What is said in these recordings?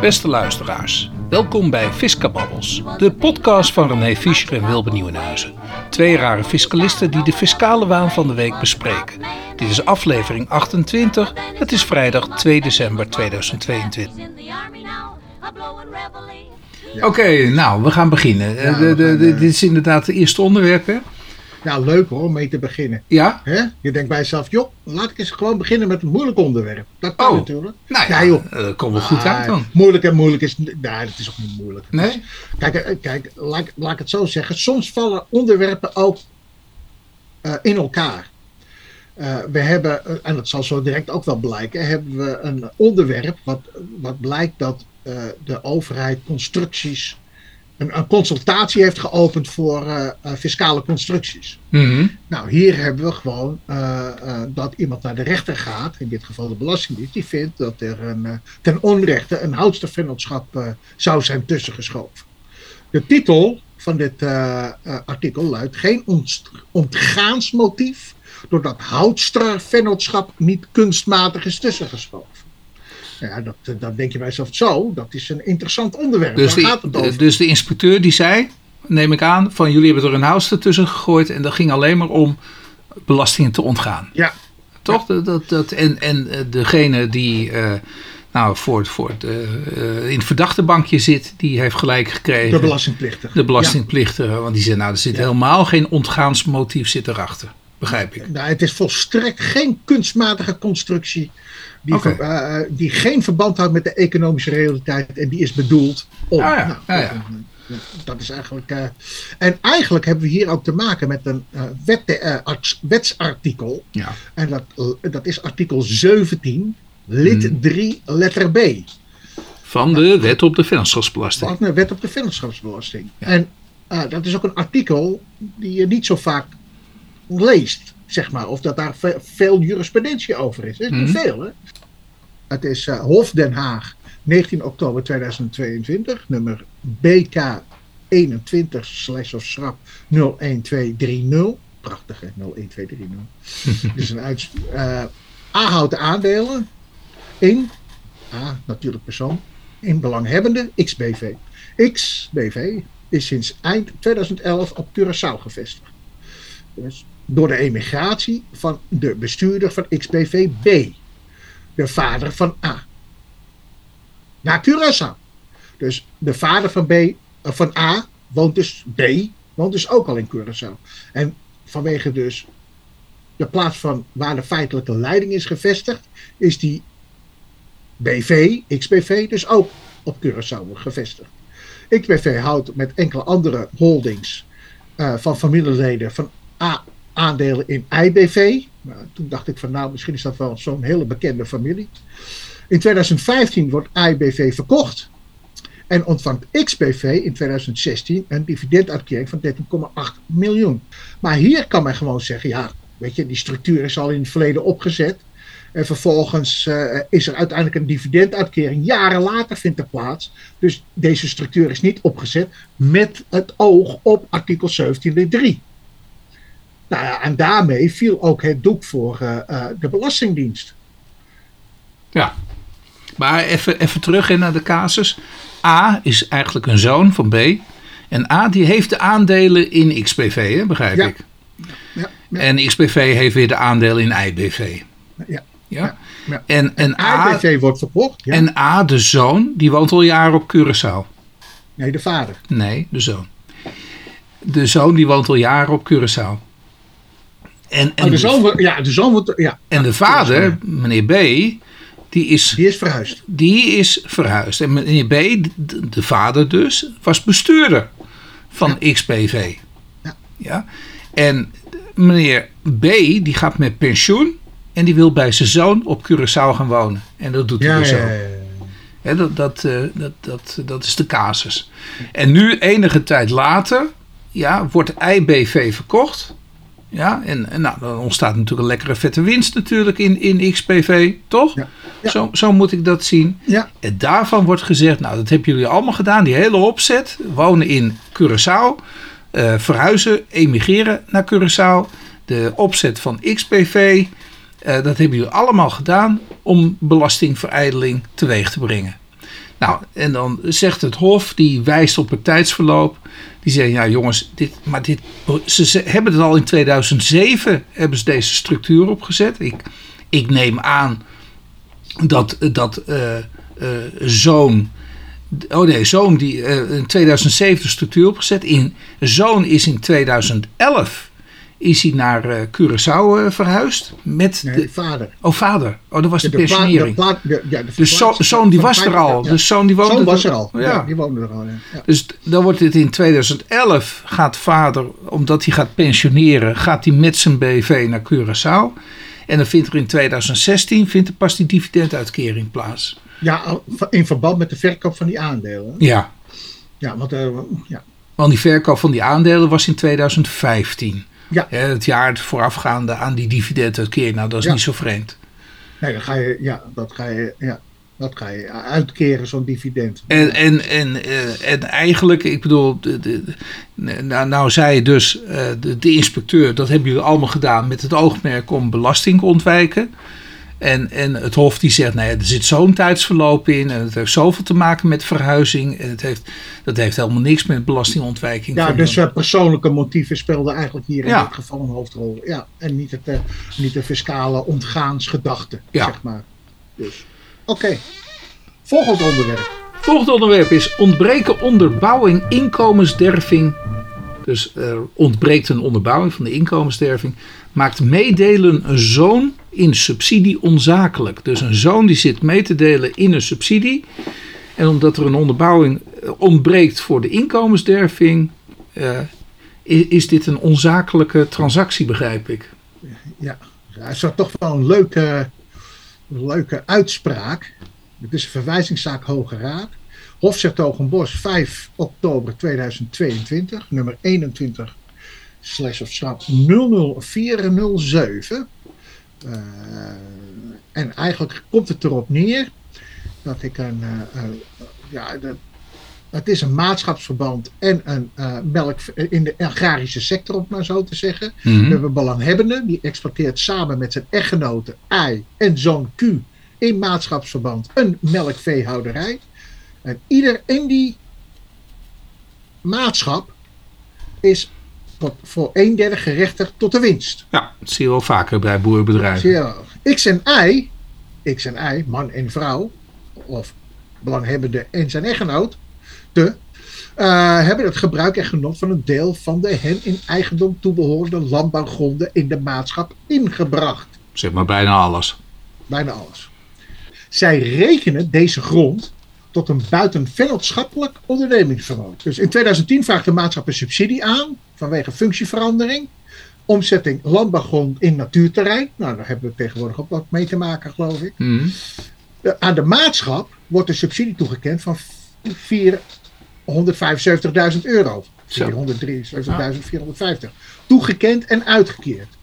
Beste luisteraars, welkom bij Fiscababbels, de podcast van René Fischer en Wilbe Nieuwenhuizen. Twee rare fiscalisten die de fiscale waan van de week bespreken. Dit is aflevering 28, het is vrijdag 2 december 2022. Oké, nou, we gaan beginnen. Ja, Eh, we gaan, eh, dit is inderdaad het eerste onderwerp, hè? Ja, leuk hoor, om mee te beginnen. Ja? Hè? Je denkt bij jezelf, joh, laat ik eens gewoon beginnen met een moeilijk onderwerp. Dat kan Oh. natuurlijk. Nou ja, Ja, joh. dat komt wel goed uit dan. Moeilijk en moeilijk is, nee, dat is ook niet moeilijk. Nee? Kijk, eh, kijk laat, ik- laat ik het zo zeggen. Soms vallen onderwerpen ook eh, in elkaar. Eh, we hebben, eh, en dat zal zo direct ook wel blijken, hebben we een onderwerp wat, wat blijkt dat eh, de overheid constructies, een, een consultatie heeft geopend voor eh, eh, fiscale constructies. Mhm. Nou, hier hebben we gewoon eh, dat iemand naar de rechter gaat, in dit geval de Belastingdienst, die vindt dat er een, ten onrechte een houdstervennootschap eh, zou zijn tussengeschoven. De titel van dit artikel luidt: Geen ont ontgaansmotief doordat houtstervennootschap niet kunstmatig is tussengeschoven. Ja, dat, eh, dan denk je bij jezelf zo, dat is een interessant onderwerp. Dus, gaat de, het over? dus de inspecteur die zei, neem ik aan, van jullie hebben er een house ertussen gegooid en dat ging alleen maar om belastingen te ontgaan. Ja, Toch? Dat, dat, dat, en, en eh, degene die eh, nou, voor, voor eh, in het verdachte bankje zit, die heeft gelijk gekregen. de belastingplichtige. De belastingplichtige, want die zei nou, er zit Ja. helemaal geen ontgaansmotief zit erachter. Begrijp ik. Nou, het is volstrekt geen kunstmatige constructie die, ver- eh, die geen verband houdt met de economische realiteit en die is bedoeld om. Ah ja, Nou, ja, ja. dat- Dat is eigenlijk. eh, en eigenlijk hebben we hier ook te maken met een eh, wet, eh, arts- wetsartikel. Ja. En dat, eh, dat is artikel 17, lid Hmm. 3, letter B. Van de wet op de vennootschapsbelasting. Van de wet op de vennootschapsbelasting. Ja. En eh, dat is ook een artikel die je niet zo vaak leest, zeg maar. Of dat daar ve- veel jurisprudentie over is. Het is niet Mhm. veel, hè? Het is eh, Hof Den Haag, 19 oktober 2022, nummer BK 21 slash of schrap 01230. Prachtig, hè? 01230. dus een eh A houdt de aandelen in, A natuurlijk persoon, in belanghebbende XBV. XBV is sinds eind 2011 op Curaçao gevestigd. Dus door de emigratie van de bestuurder van XBV B, de vader van A, naar Curaçao. Dus de vader van, B, eh, van A woont dus B, woont dus ook al in Curaçao. En vanwege dus de plaats van waar de feitelijke leiding is gevestigd, is die BV, XBV, dus ook op Curaçao gevestigd. XBV houdt met enkele andere holdings eh, van familieleden van A aandelen in IBV. Nou, toen dacht ik van nou, misschien is dat wel zo'n hele bekende familie. In 2015 wordt IBV verkocht en ontvangt XBV in 2016 een dividenduitkering van 13,8 miljoen. Maar hier kan men gewoon zeggen, ja, weet je, die structuur is al in het verleden opgezet. En vervolgens eh, is er uiteindelijk een dividenduitkering. Jaren later vindt er plaats. Dus deze structuur is niet opgezet met het oog op artikel 17 lid 3. Nou ja, en daarmee viel ook het doek voor eh, eh, de Belastingdienst. Ja. Maar even, even terug naar de casus. A is eigenlijk een zoon van B. En A die heeft de aandelen in XBV, hè, begrijp Ja. ik. Ja, ja, En XBV heeft weer de aandelen in IBV. ja. Ja? ja. En, en, A, IBV wordt verkocht. En A, de zoon, die woont al jaren op Curaçao. Nee, de vader. Nee, de zoon. De zoon die woont al jaren op Curaçao. En, en, Oh, de zoon ja, de zoon wordt, ja, en de vader, meneer B, die is, die is verhuisd. die is verhuisd. En meneer B, de, de vader dus, was bestuurder van XPV. Ja. Ja. En meneer B, die gaat met pensioen en die wil bij zijn zoon op Curaçao gaan wonen. En dat doet hij Ja, dus ja, ja, ja. Dat, dat, eh, dat, dat, dat is de casus. En nu, enige tijd later, ja, wordt IBV verkocht. Ja, en, en nou, dan ontstaat natuurlijk een lekkere vette winst natuurlijk in, in XPV, toch? Ja. Ja. Zo, zo moet ik dat zien. Ja, En daarvan wordt gezegd, nou dat hebben jullie allemaal gedaan, die hele opzet. Wonen in Curaçao, eh, verhuizen, emigreren naar Curaçao. De opzet van XPV, eh, dat hebben jullie allemaal gedaan om belastingverijdeling teweeg te brengen. Nou, en dan zegt het Hof, die wijst op het tijdsverloop. Die zeggen, ja jongens, dit, maar dit, ze, ze hebben het al in 2007, hebben ze deze structuur opgezet. Ik, ik neem aan dat, dat eh, eh, zoon, oh nee, zoon die eh, in 2007 de structuur opgezet. In, zoon is in 2011 is hij naar uh, Curaçao uh, verhuisd. Met Nee, de, vader. oh, vader. Oh, dat was de De pensionering. de pla- de- ja, de De zo- verplaatsing zoon die was er al. ja. De zoon die woonde Zoon was er- al. Ja. Ja. die woonde er al. Ja. Dus dan wordt het in 2011 gaat vader, omdat hij gaat pensioneren, gaat hij met zijn BV naar Curaçao. En dan vindt er in 2016 vindt er pas die dividenduitkering plaats. Ja, in verband met de verkoop van die aandelen. Ja, Ja, want eh, ja. want die verkoop van die aandelen was in 2015. Ja. Het jaar voorafgaande aan die dividenduitkering. Nou, dat is Ja. niet zo vreemd. Nee, dan ga je, ja, dat ga je, ja, dat ga je uitkeren, zo'n dividend. En, en, en, eh, en eigenlijk, ik bedoel, de, de, nou, nou zei dus, eh, de, de inspecteur, dat hebben jullie allemaal gedaan met het oogmerk om belasting te ontwijken. En, en het Hof die zegt, nee, er zit zo'n tijdsverloop in en het heeft zoveel te maken met verhuizing. En het heeft, dat heeft helemaal niks met belastingontwijking Ja, dus eh, persoonlijke motieven speelden eigenlijk hier in Ja. dit geval een hoofdrol. Ja, en niet, het, eh, niet de fiscale ontgaansgedachte, Ja. zeg maar. Dus, oké. Volgend onderwerp. Volgende onderwerp is ontbreken onderbouwing inkomensderving. Dus er ontbreekt een onderbouwing van de inkomensderving. Maakt meedelen een zoon in subsidie onzakelijk. Dus een zoon die zit mee te delen in een subsidie. En omdat er een onderbouwing eh, ontbreekt voor de inkomensderving, eh, is dit een onzakelijke transactie, begrijp ik. Ja, het is toch wel een leuke, leuke uitspraak. Het is een verwijzingszaak Hoge Raad. Hof Bos 5 oktober 2022, nummer 21 slash of straf 00407. Eh, en eigenlijk komt het erop neer dat ik een, eh, ja, het is een maatschapsverband en een eh, melk in de agrarische sector, om maar zo te zeggen. We hebben belanghebbenden, die exploiteert samen met zijn echtgenote I en zoon Q in maatschapsverband een melkveehouderij. En ieder in die maatschap is tot, voor een derde gerechtigd tot de winst. Ja, dat zie je wel vaker bij boerenbedrijven. X en Y, X en Y, man en vrouw, of belanghebbende en zijn echtgenoot, de, eh, hebben het gebruik en genot van een deel van de hen in eigendom toebehorende landbouwgronden in de maatschap ingebracht. Zeg maar bijna alles. Bijna alles. Zij rekenen deze grond tot een buitenvennootschappelijk ondernemingsvermogen. Dus in 2010 vraagt de maatschap een subsidie aan vanwege functieverandering. Omzetting landbouwgrond in natuurterrein. Nou, daar hebben we tegenwoordig ook wat mee te maken, geloof ik. Mhm. Eh, aan de maatschap wordt een subsidie toegekend van 475.000 euro. Zo. 473.450. Toegekend en uitgekeerd.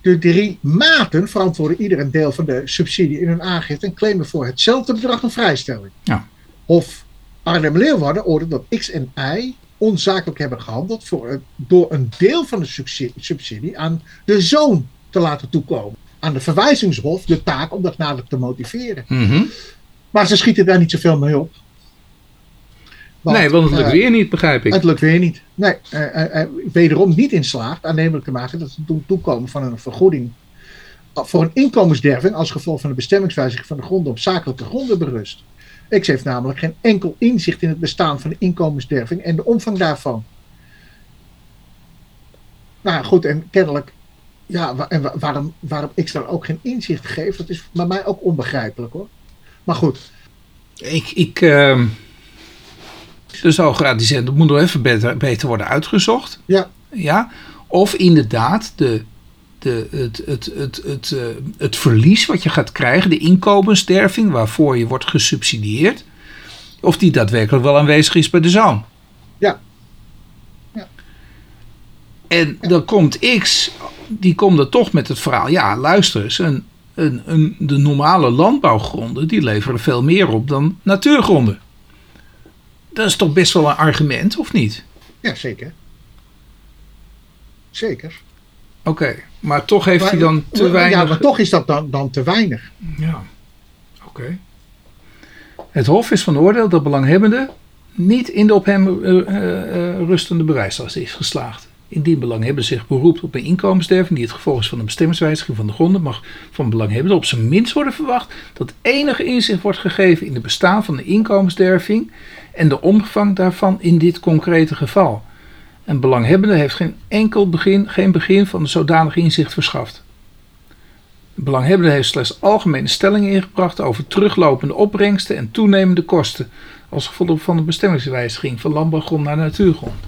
De drie maten verantwoorden ieder een deel van de subsidie in hun aangifte en claimen voor hetzelfde bedrag een vrijstelling. Ja. Hof Arnhem-Leeuwarden oordeelt dat X en Y onzakelijk hebben gehandeld voor door een deel van de subsidie, subsidie aan de zoon te laten toekomen. Aan de verwijzingshof de taak om dat nader te motiveren. Mhm. Maar ze schieten daar niet zoveel mee op. nee, want het lukt eh, weer niet, begrijp ik. het lukt weer niet. Nee, eh, eh, wederom niet in slaagt aannemelijk te maken dat doen toekomen van een vergoeding voor een inkomensderving als gevolg van de bestemmingswijziging van de gronden op zakelijke gronden berust. X heeft namelijk geen enkel inzicht in het bestaan van de inkomensderving en de omvang daarvan. Nou goed, en kennelijk, ja, en wa- waarom, waarom X dan ook geen inzicht geeft, dat is bij mij ook onbegrijpelijk hoor. Maar goed, Ik, ik, ehm, de die zegt, dat moet nog even beter, beter worden uitgezocht. ja, Ja? Of inderdaad de, de, het, het, het, het, eh, het verlies wat je gaat krijgen, de inkomensderving waarvoor je wordt gesubsidieerd, of die daadwerkelijk wel aanwezig is bij de zoon. Ja. Ja. En dan komt X, die komt er toch met het verhaal, ja luister eens, een, een, een, de normale landbouwgronden die leveren veel meer op dan natuurgronden. Dat is toch best wel een argument, of niet? ja zeker. Zeker. Oké, maar toch heeft hij dan te Ja, weinig... maar toch is dat dan, dan te weinig. Ja, oké. Het Hof is van oordeel dat belanghebbende niet in de op hem uh, uh, rustende bewijslast is geslaagd. Indien belanghebbende zich beroept op een inkomensderving die het gevolg is van een bestemmingswijziging van de gronden, mag van belanghebbende op zijn minst worden verwacht dat enige inzicht wordt gegeven in de bestaan van de inkomensderving en de omvang daarvan in dit concrete geval. En belanghebbende heeft geen enkel begin, geen begin van een zodanig inzicht verschaft. De belanghebbende heeft slechts algemene stellingen ingebracht over teruglopende opbrengsten en toenemende kosten als gevolg van de bestemmingswijziging van landbouwgrond naar natuurgrond.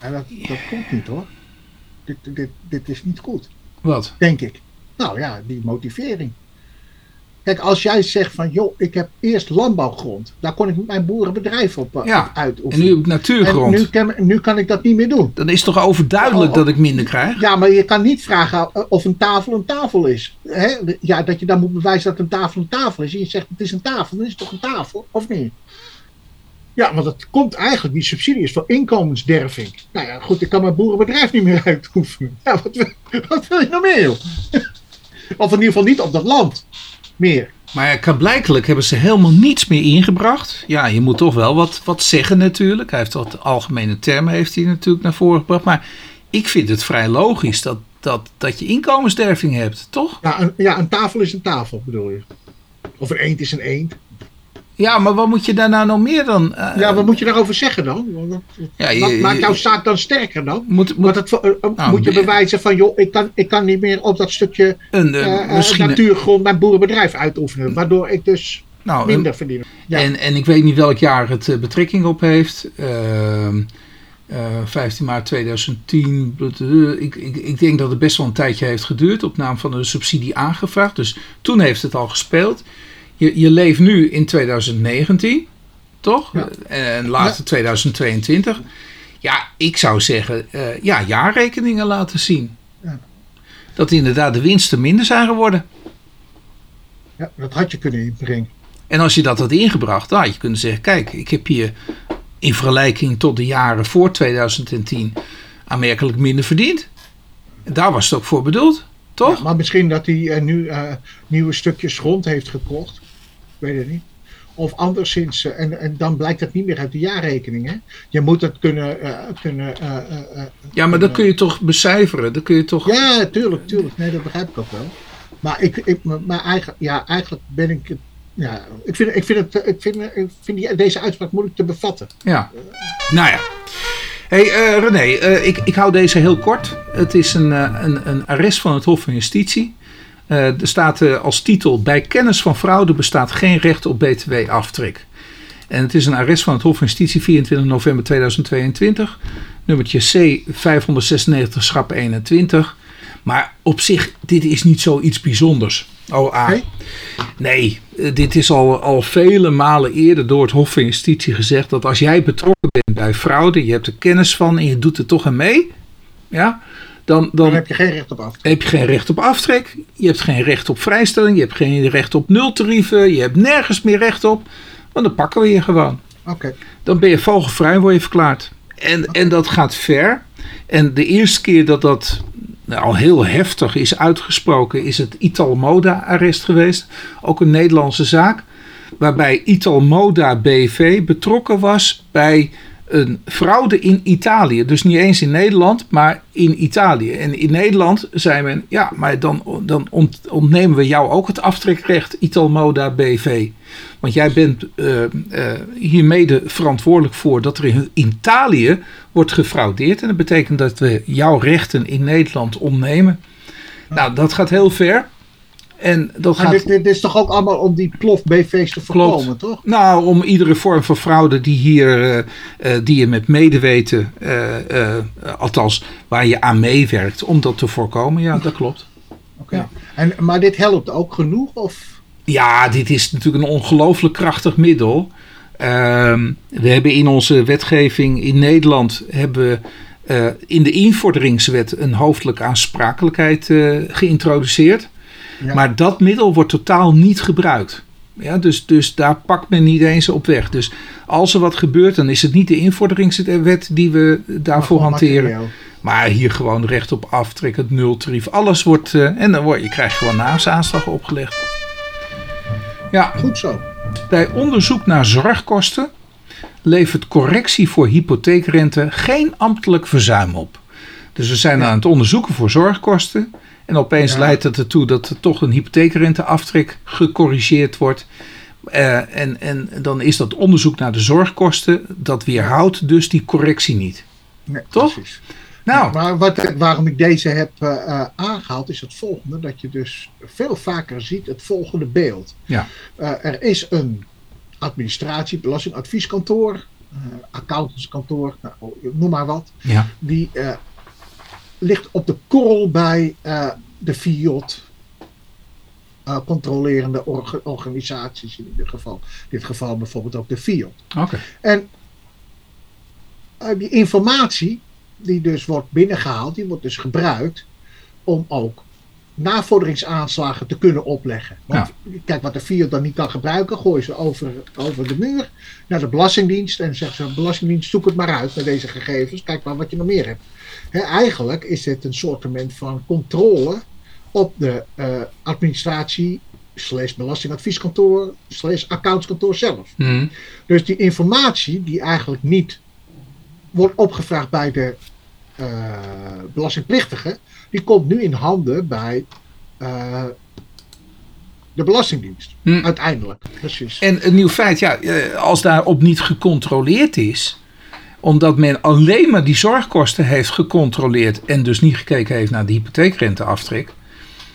Ja, dat, dat komt niet hoor. Dit, dit, dit is niet goed. Wat? Denk ik. Nou ja, die motivering. Kijk, als jij zegt van, joh, ik heb eerst landbouwgrond. Daar kon ik mijn boerenbedrijf op, uh, ja, uitoefenen. En nu heb ik natuurgrond. En nu, kan, nu kan ik dat niet meer doen. Dan is toch overduidelijk Oh, dat ik minder krijg? Ja, maar je kan niet vragen uh, of een tafel een tafel is. Hè? Ja, dat je dan moet bewijzen dat een tafel een tafel is. En je zegt het is een tafel, dan is het toch een tafel, of niet? Ja, want het komt eigenlijk, die subsidie is voor inkomensderving. Nou ja, goed, ik kan mijn boerenbedrijf niet meer uitoefenen. Ja, wat, wil- wat wil je nog meer, joh? Of in ieder geval niet op dat land. Meer. Maar blijkelijk hebben ze helemaal niets meer ingebracht. Ja, je moet toch wel wat, wat zeggen natuurlijk. Hij heeft wat algemene termen heeft hij natuurlijk naar voren gebracht. Maar ik vind het vrij logisch dat, dat, dat je inkomensderving hebt, toch? Ja een, ja, een tafel is een tafel, bedoel je. Of een eend is een eend. Ja, maar wat moet je daar nou nog meer dan? eh, Ja, wat moet je daarover zeggen dan? Wat, Ja, je- wat maakt jouw zaak dan sterker dan? moet, het, eh, eh, Nou, moet je be- bewijzen van, joh, ik kan, ik kan niet meer op dat stukje een, natuurgrond mijn boerenbedrijf uitoefenen. Waardoor ik dus nou, een- minder verdien. Ja. En, en ik weet niet welk jaar het betrekking op heeft. Ehm, eh, 15 maart 2010. blablabla. Ik, ik, ik denk dat het best wel een tijdje heeft geduurd. Op naam van de subsidie aangevraagd. Dus toen heeft het al gespeeld. Je, je leeft nu in 2019. Toch? Ja. En later 2022. Ja, ik zou zeggen, eh, ja, jaarrekeningen laten zien. Ja. Dat inderdaad de winsten minder zijn geworden. ja, dat had je kunnen inbrengen. En als je dat had ingebracht, dan had je kunnen zeggen: kijk, ik heb hier in vergelijking tot de jaren voor 2010 aanmerkelijk minder verdiend. En daar was het ook voor bedoeld, toch? Ja, maar misschien dat hij eh, nu eh, nieuwe stukjes grond heeft gekocht. Ik weet het niet. Of anderszins. eh, en, en dan blijkt dat niet meer uit de jaarrekening. Hè? Je moet het kunnen. eh, kunnen eh, ja, maar dat kun je toch becijferen? Dat kun je toch. ja, tuurlijk, tuurlijk. Nee, dat begrijp ik ook wel. Maar, ik, ik, maar eigenlijk, ja, eigenlijk ben ik. het- Ja, ik vind, ik vind, het, ik vind, ik vind die, deze uitspraak moeilijk te bevatten. Ja. Nou ja. hey, eh, René, ik, ik hou deze heel kort. Het is een, een, een arrest van het Hof van Justitie. Eh, er staat eh, als titel: Bij kennis van fraude bestaat geen recht op BTW-aftrek. En het is een arrest van het Hof van Justitie 24 november 2022. Nummertje C 596 schap 21. Maar op zich, dit is niet zoiets bijzonders. Oh, A. Nee? Nee, eh, dit is al, al vele malen eerder door het Hof van Justitie gezegd dat als jij betrokken bent bij fraude, je hebt er kennis van en je doet er toch aan mee, ja, dan, dan Dan heb je geen recht op af. heb je geen recht op aftrek, je hebt geen recht op vrijstelling, je hebt geen recht op nultarieven, je hebt nergens meer recht op, want dan pakken we je gewoon. Oké. Dan ben je vogelvrij, word je verklaard. En, en dat gaat ver. En de eerste keer dat dat nou, al heel heftig is uitgesproken, is het Italmoda-arrest geweest. Ook een Nederlandse zaak. Waarbij Italmoda BV betrokken was bij een fraude in Italië. Dus niet eens in Nederland, maar in Italië. En in Nederland zei men, ja, maar dan, dan ont- ontnemen we jou ook het aftrekrecht Italmoda BV. Want jij bent hier mede verantwoordelijk voor dat er in Italië wordt gefraudeerd. En dat betekent dat we jouw rechten in Nederland ontnemen. Nou, dat gaat heel ver. En dat Maar gaat... dit, dit is toch ook allemaal om die plof BV's te voorkomen, toch? Nou, om iedere vorm van fraude die hier, eh, eh, die je met medeweten, eh, althans waar je aan meewerkt, om dat te voorkomen. Ja, dat klopt. Oké. Ja. En, maar dit helpt ook genoeg? Of? Ja, dit is natuurlijk een ongelooflijk krachtig middel. Ehm, we hebben in onze wetgeving in Nederland hebben in de invorderingswet een hoofdelijke aansprakelijkheid geïntroduceerd. Ja. Maar dat middel wordt totaal niet gebruikt. Ja, dus, dus daar pakt men niet eens op weg. Dus als er wat gebeurt, dan is het niet de invorderingswet die we daarvoor hanteren. Maar hier gewoon recht op aftrek, het nultarief. Alles wordt. eh, en dan word je krijgt gewoon naamsaanslag opgelegd. Ja, Goed zo. bij onderzoek naar zorgkosten levert correctie voor hypotheekrente geen ambtelijk verzuim op. Dus we zijn Ja. aan het onderzoeken voor zorgkosten. En opeens Ja. leidt het ertoe dat er toch een hypotheekrenteaftrek gecorrigeerd wordt. Eh, en, en dan is dat onderzoek naar de zorgkosten, dat weerhoudt dus die correctie niet. Nee, Toch? Precies. Nou, Maar wat, waarom ik deze heb eh, eh, aangehaald is het volgende. Dat je dus veel vaker ziet het volgende beeld. Ja. Er is een administratie, belastingadvieskantoor, accountantskantoor, nou, noem maar wat. ja. Die ligt op de korrel bij eh, de FIOT. eh, controlerende orga- organisaties in ieder geval. In dit geval bijvoorbeeld ook de FIOT. oké. En eh, die informatie die dus wordt binnengehaald, die wordt dus gebruikt om ook navorderingsaanslagen te kunnen opleggen. Want kijk, wat de FIO dan niet kan gebruiken, gooien ze over, over de muur naar de Belastingdienst en zeggen ze, Belastingdienst, zoek het maar uit met deze gegevens, kijk maar wat je nog meer hebt. Eigenlijk is dit een soort van controle op de eh, administratie slash belastingadvieskantoor slash accountskantoor zelf. Hm. Dus die informatie die eigenlijk niet wordt opgevraagd bij de eh, belastingplichtige, die komt nu in handen bij eh, de Belastingdienst. Hm. Uiteindelijk, precies. En een nieuw feit, ja, eh, als daarop niet gecontroleerd is, omdat men alleen maar die zorgkosten heeft gecontroleerd en dus niet gekeken heeft naar de hypotheekrenteaftrek,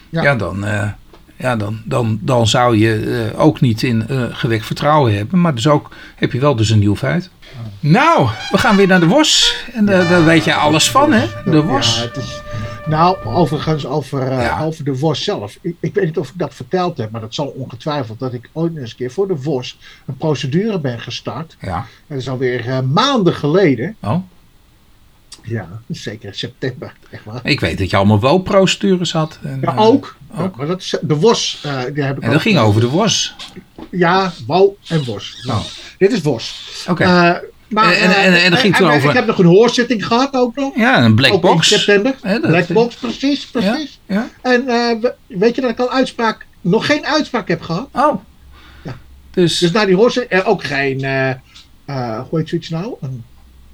ja. Ja. dan, eh, ja, dan, dan, dan zou je ook niet in eh, gewekt vertrouwen hebben. Maar dus ook heb je wel dus een nieuw feit. Nou, we gaan weer naar de WOS. En daar weet jij alles van, hè? De WOS. Ja, het is, nou, overigens over, eh, Ja. over de WOS zelf. Ik, ik weet niet of ik dat verteld heb, maar dat zal ongetwijfeld dat ik ooit eens een keer voor de WOS een procedure ben gestart. Ja. Dat is alweer eh, maanden geleden. Oh, Ja, zeker in september. Echt waar. ik weet dat je allemaal wel procedures had. En, Ja, eh, ook. ook. Ja, maar dat is, de WOS, eh, die heb ik En dat ging over de WOS. Ja, WOW en WOS. Nou, Oh. dit is WOS. Oké. Maar, En- en- eh, en- dat ging toen eh, over- Ik heb nog een hoorzitting gehad ook nog. ja, een black ook box. in september. Dat- Black box, precies, precies. Ja. En eh, we- weet je dat ik al uitspraak, nog geen uitspraak heb gehad? Oh. Ja. Dus, Dus na die hoorzitting, eh, ook geen, eh eh hoe heet zoiets nou? Een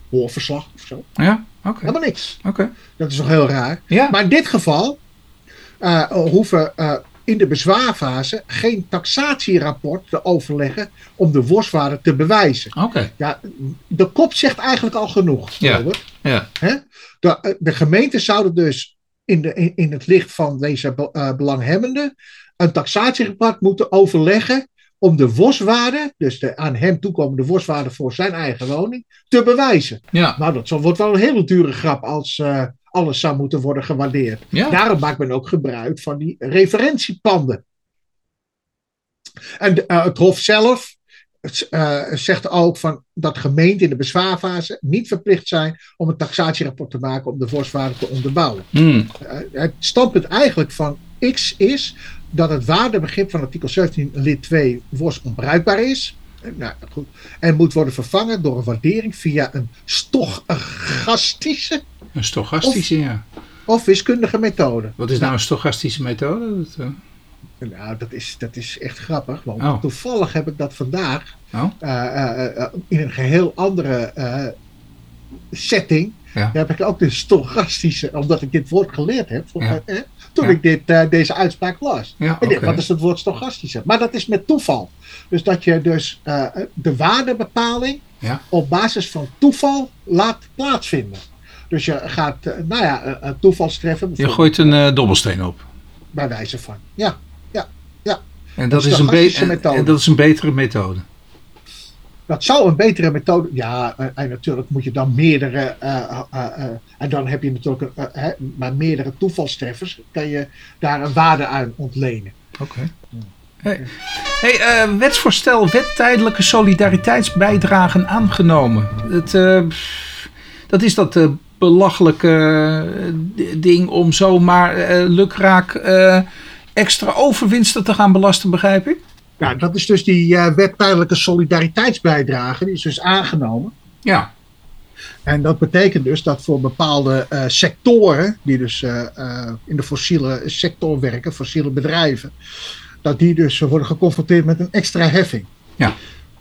hoorverslag of zo. ja, oké. Helemaal niks. Oké. Dat is nog heel raar. Ja. Maar in dit geval eh, hoeven eh, in de bezwaarfase geen taxatierapport te overleggen om de worstwaarde te bewijzen. Oké. Ja, de kop zegt eigenlijk al genoeg. Ja. Robert. Ja. Hè? De, eh, de gemeenten zouden dus in, de, in, het licht van deze be- eh, belanghebbenden een taxatierapport moeten overleggen om de worstwaarde, dus de aan hem toekomende worstwaarde voor zijn eigen woning, te bewijzen. Ja. Nou, dat wordt wel een hele dure grap als eh, alles zou moeten worden gewaardeerd. Ja. Daarom maakt men ook gebruik van die referentiepanden. En eh, het Hof zelf eh, zegt ook van dat gemeenten in de bezwaarfase niet verplicht zijn om een taxatierapport te maken om de worstwaarde te onderbouwen. Hmm. Eh, het standpunt eigenlijk van X is dat het waardebegrip van artikel 17 lid 2 worst onbruikbaar is. Nou, goed. En moet worden vervangen door een waardering via een stochastische Een stochastische, ja. of wiskundige methode. Wat is nou een stochastische methode? Dat, eh, Nou, dat is, dat is echt grappig. Want Oh. toevallig heb ik dat vandaag Oh. eh, eh, in een geheel andere setting. Ja. Heb ik ook de stochastische, omdat ik dit woord geleerd heb. Ja. eh, toen Ja. ik dit, deze uitspraak las. Ja, wat is het woord stochastische? Maar dat is met toeval. Dus dat je dus de waardebepaling Ja. op basis van toeval laat plaatsvinden. Dus je gaat, eh, nou ja, een- een toevalstreffen. Je gooit een eh, dobbelsteen op. Bij wijze van. Ja, En dat, is een, en, en dat is een betere methode. dat zou een betere methode. Ja, eh, en natuurlijk moet je dan meerdere. eh, eh, eh, en dan heb je natuurlijk eh, hè, maar meerdere toevalstreffers. Kan je daar een waarde aan ontlenen. Oké. Hey, hey eh, wetsvoorstel wet tijdelijke solidariteitsbijdragen aangenomen. Het, eh, dat is dat eh, belachelijke eh, ding om zomaar eh lukraak eh, extra overwinsten te gaan belasten, begrijp ik? Nou, dat is dus die eh wet tijdelijke solidariteitsbijdrage. Die is dus aangenomen. Ja. En dat betekent dus dat voor bepaalde sectoren, die dus in de fossiele sector werken, fossiele bedrijven, dat die dus worden geconfronteerd met een extra heffing. Ja.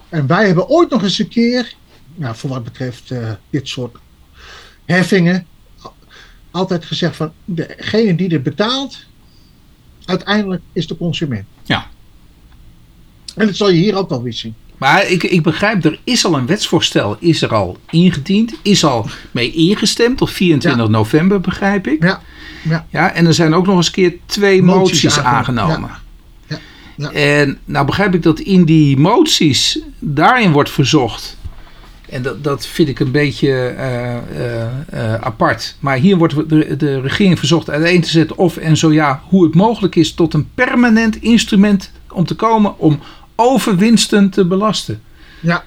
En wij hebben ooit nog eens een keer, nou, voor wat betreft dit soort heffingen, altijd gezegd van degene die dit betaalt, uiteindelijk is de consument. Ja. En dat zal je hier ook wel weer zien. Maar ik, ik begrijp, er is al een wetsvoorstel, is er al ingediend, is al mee ingestemd op 24 november, begrijp ik. Ja. Ja. ja. En er zijn ook nog eens een keer twee moties, Moties aangenomen. Ja. En nou begrijp ik dat in die moties daarin wordt verzocht. En dat, dat vind ik een beetje eh, eh, eh, apart. Maar hier wordt de, de regering verzocht uiteen te zetten of en zo ja, hoe het mogelijk is tot een permanent instrument om te komen om overwinsten te belasten. Ja.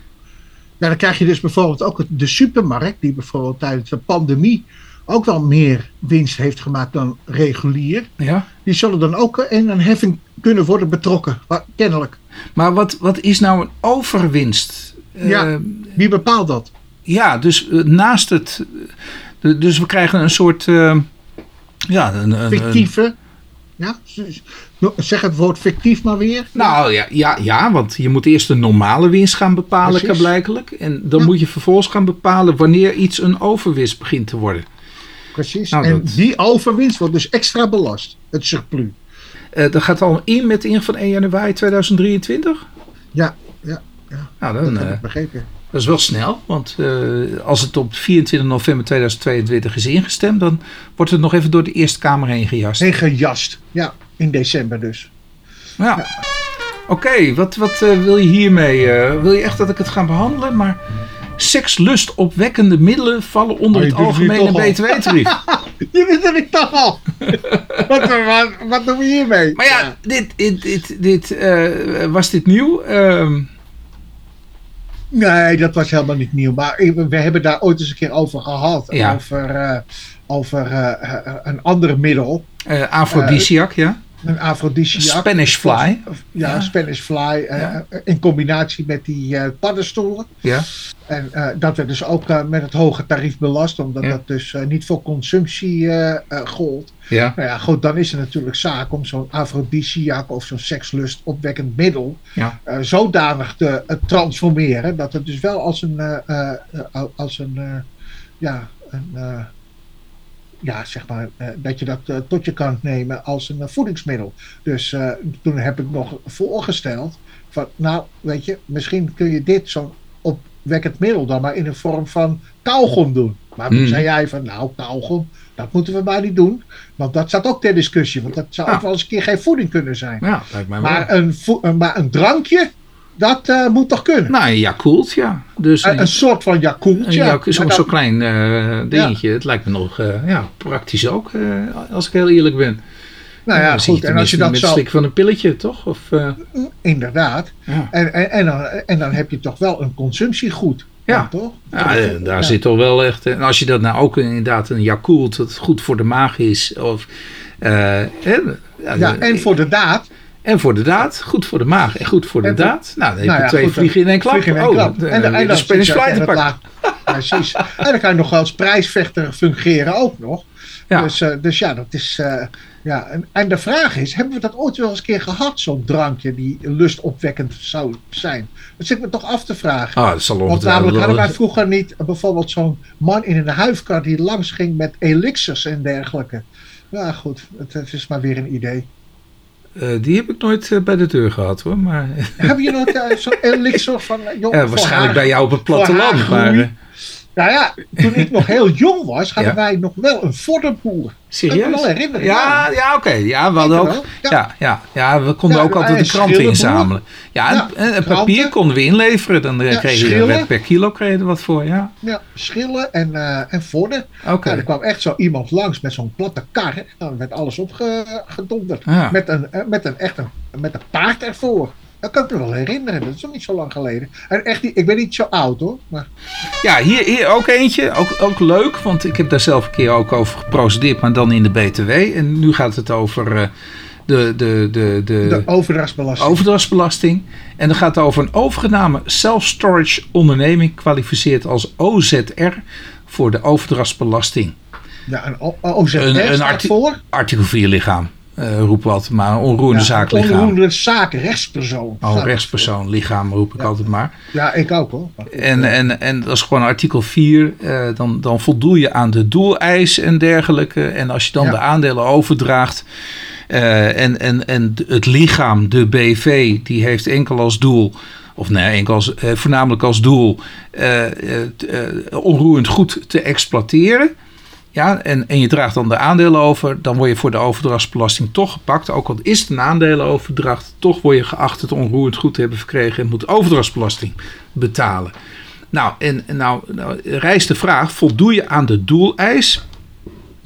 ja, dan krijg je dus bijvoorbeeld ook de supermarkt, die bijvoorbeeld tijdens de pandemie ook wel meer winst heeft gemaakt dan regulier. Ja. Die zullen dan ook in een heffing kunnen worden betrokken, kennelijk. Maar wat, wat is nou een overwinst? Ja. Eh, Wie bepaalt dat? ja, dus eh, naast het. eh, dus we krijgen een soort. eh, ja, een, een, een- Fictieve. Ja? Zeg het woord fictief maar weer. Nou ja, ja, ja, want je moet eerst de normale winst gaan bepalen, Precies. blijkelijk. En dan Ja. moet je vervolgens gaan bepalen wanneer iets een overwinst begint te worden. Precies. Nou, en dat- die overwinst wordt dus extra belast. Het surplus. Eh, dat gaat al in met de ingang van 1 januari 2023? Ja, ja, ja. Nou, Dat heb eh, ik begrepen. dat is wel snel. Want eh, als het op 24 november 2022 is ingestemd, dan wordt het nog even door de Eerste Kamer heen gejast. En gejast. Ja, in december dus. Ja. Oké, wat, wat eh, wil je hiermee? wil je echt dat ik het ga behandelen? Maar sekslustopwekkende middelen vallen onder Maar het het algemene btw-tarief. Je wist dat ik toch al. wat, wat, wat doen we hiermee? Maar ja, dit, dit, dit, dit, eh, was dit nieuw? Nee, dat was helemaal niet nieuw. Maar we hebben daar ooit eens een keer over gehad. Ja. Over, eh, over eh, eh, een ander middel. Aphrodisiac, ja. Een afrodisiac. Spanish fly. Ja, Ja. Spanish fly. Ja. In combinatie met die paddenstoelen. Ja. En dat werd dus ook met het hoge tarief belast. Omdat dat dus niet voor consumptie gold. Ja. Nou ja, goed, dan is het natuurlijk zaak om zo'n afrodisiac of zo'n sekslust opwekkend middel Ja. eh, zodanig te eh, transformeren dat het dus wel als een, eh, als een, ja, een, ja, zeg maar, dat je dat tot je kan nemen als een voedingsmiddel. Dus toen heb ik nog voorgesteld van, nou, weet je, misschien kun je dit zo'n opwekkend middel dan maar in een vorm van kauwgom doen. Maar toen Mm. zei jij van, nou, kauwgom, dat moeten we maar niet doen. Want dat staat ook ter discussie. Want dat zou Ja. ook wel eens een keer geen voeding kunnen zijn. Ja, lijkt mij wel. Maar een, eh, maar een drankje, dat eh, moet toch kunnen? nou, een Yakult, ja. Dus een, een, soort van een Yakultje. Yak- zo'n zo klein eh, dingetje. Het lijkt me nog eh, ja, praktisch ook, eh, als ik heel eerlijk ben. nou ja, goed. En als je dat met slikken van een pilletje, toch? Of, eh, Inderdaad. ja. En, en, en, dan, en dan heb je toch wel een consumptiegoed. Ja. toch? Ja, eh, daar Ja. zit toch wel echt. En als je dat nou ook inderdaad een Yakult, dat goed voor de maag is. Of, eh, hè, ja, de- en voor de daad. en voor de daad, goed voor de maag en goed voor de En daad. Nou, dan heb Nou je ja, twee goed, vliegen in één klap. vliegen in één Oh, klap. de- En dan- de en dan Spanish Precies. En dan kan je nog als prijsvechter fungeren ook nog. Ja. Dus, eh, dus ja, dat is. eh, ja. En, en de vraag is: hebben we dat ooit wel eens een keer gehad, zo'n drankje die lustopwekkend zou zijn? Dat zit me toch af te vragen. Ah, dat zal Want namelijk hadden wij vroeger niet eh, bijvoorbeeld zo'n man in een huifkar die langs ging met elixirs en dergelijke. Ja, goed, het, het is maar weer een idee. Die heb ik nooit bij de deur gehad hoor. Maar, Heb je nog eh, zo'n elixir van. joh, ja, waarschijnlijk haar- bij jou op het platteland. Maar, Nou ja, toen ik nog heel jong was, hadden Ja. wij nog wel een vorderboer. serieus? Ik kan me wel herinneren, Ja, ja oké. Ja, we hadden ook. Ja. ja. Ja, ja, we konden ook altijd de kranten inzamelen. Ja, en, papier konden we inleveren. Dan eh, kreeg je per kilo kreeg je er wat voor. Ja, Ja, schillen en, eh en oké. Ja, er kwam echt zo iemand langs met zo'n platte kar. Nou, dan werd alles opgedonderd. Met, een, eh, met, een, echt een, met een paard ervoor. Dat kan ik me wel herinneren. Dat is nog niet zo lang geleden. En echt, ik ben niet zo oud hoor. Maar Ja, hier, hier ook eentje. Ook, ook leuk, want ik heb daar zelf een keer ook over geprocedeerd, maar dan in de BTW. En nu gaat het over eh, de, de, de, de, de overdrachtsbelasting. overdrachtsbelasting. En dan gaat het over een overgename self-storage onderneming, kwalificeert als OZR voor de overdrachtsbelasting. ja, een OZR Een- een staat arti- voor. Artikel 4 lichaam. Uh, roep wat, maar een onroerende Ja, zaak lichaam. Onroerende zaak, rechtspersoon. Oh, rechtspersoon, lichaam roep ik altijd maar. Ja, ik ook hoor. En, eh, en, en dat is gewoon artikel 4. eh, dan, dan voldoe je aan de doeleis en dergelijke. En als je dan Ja. de aandelen overdraagt. eh, en, en, en het lichaam, de BV, die heeft enkel als doel. Of nee, enkel als, eh, voornamelijk als doel. eh, eh, eh, onroerend goed te exploiteren. Ja, en, en je draagt dan de aandelen over, dan word je voor de overdrachtsbelasting toch gepakt. Ook al is het een aandelenoverdracht, toch word je geacht het onroerend goed te hebben verkregen en moet overdrachtsbelasting betalen. Nou, en, nou, nou rijst de vraag: voldoe je aan de doeleis?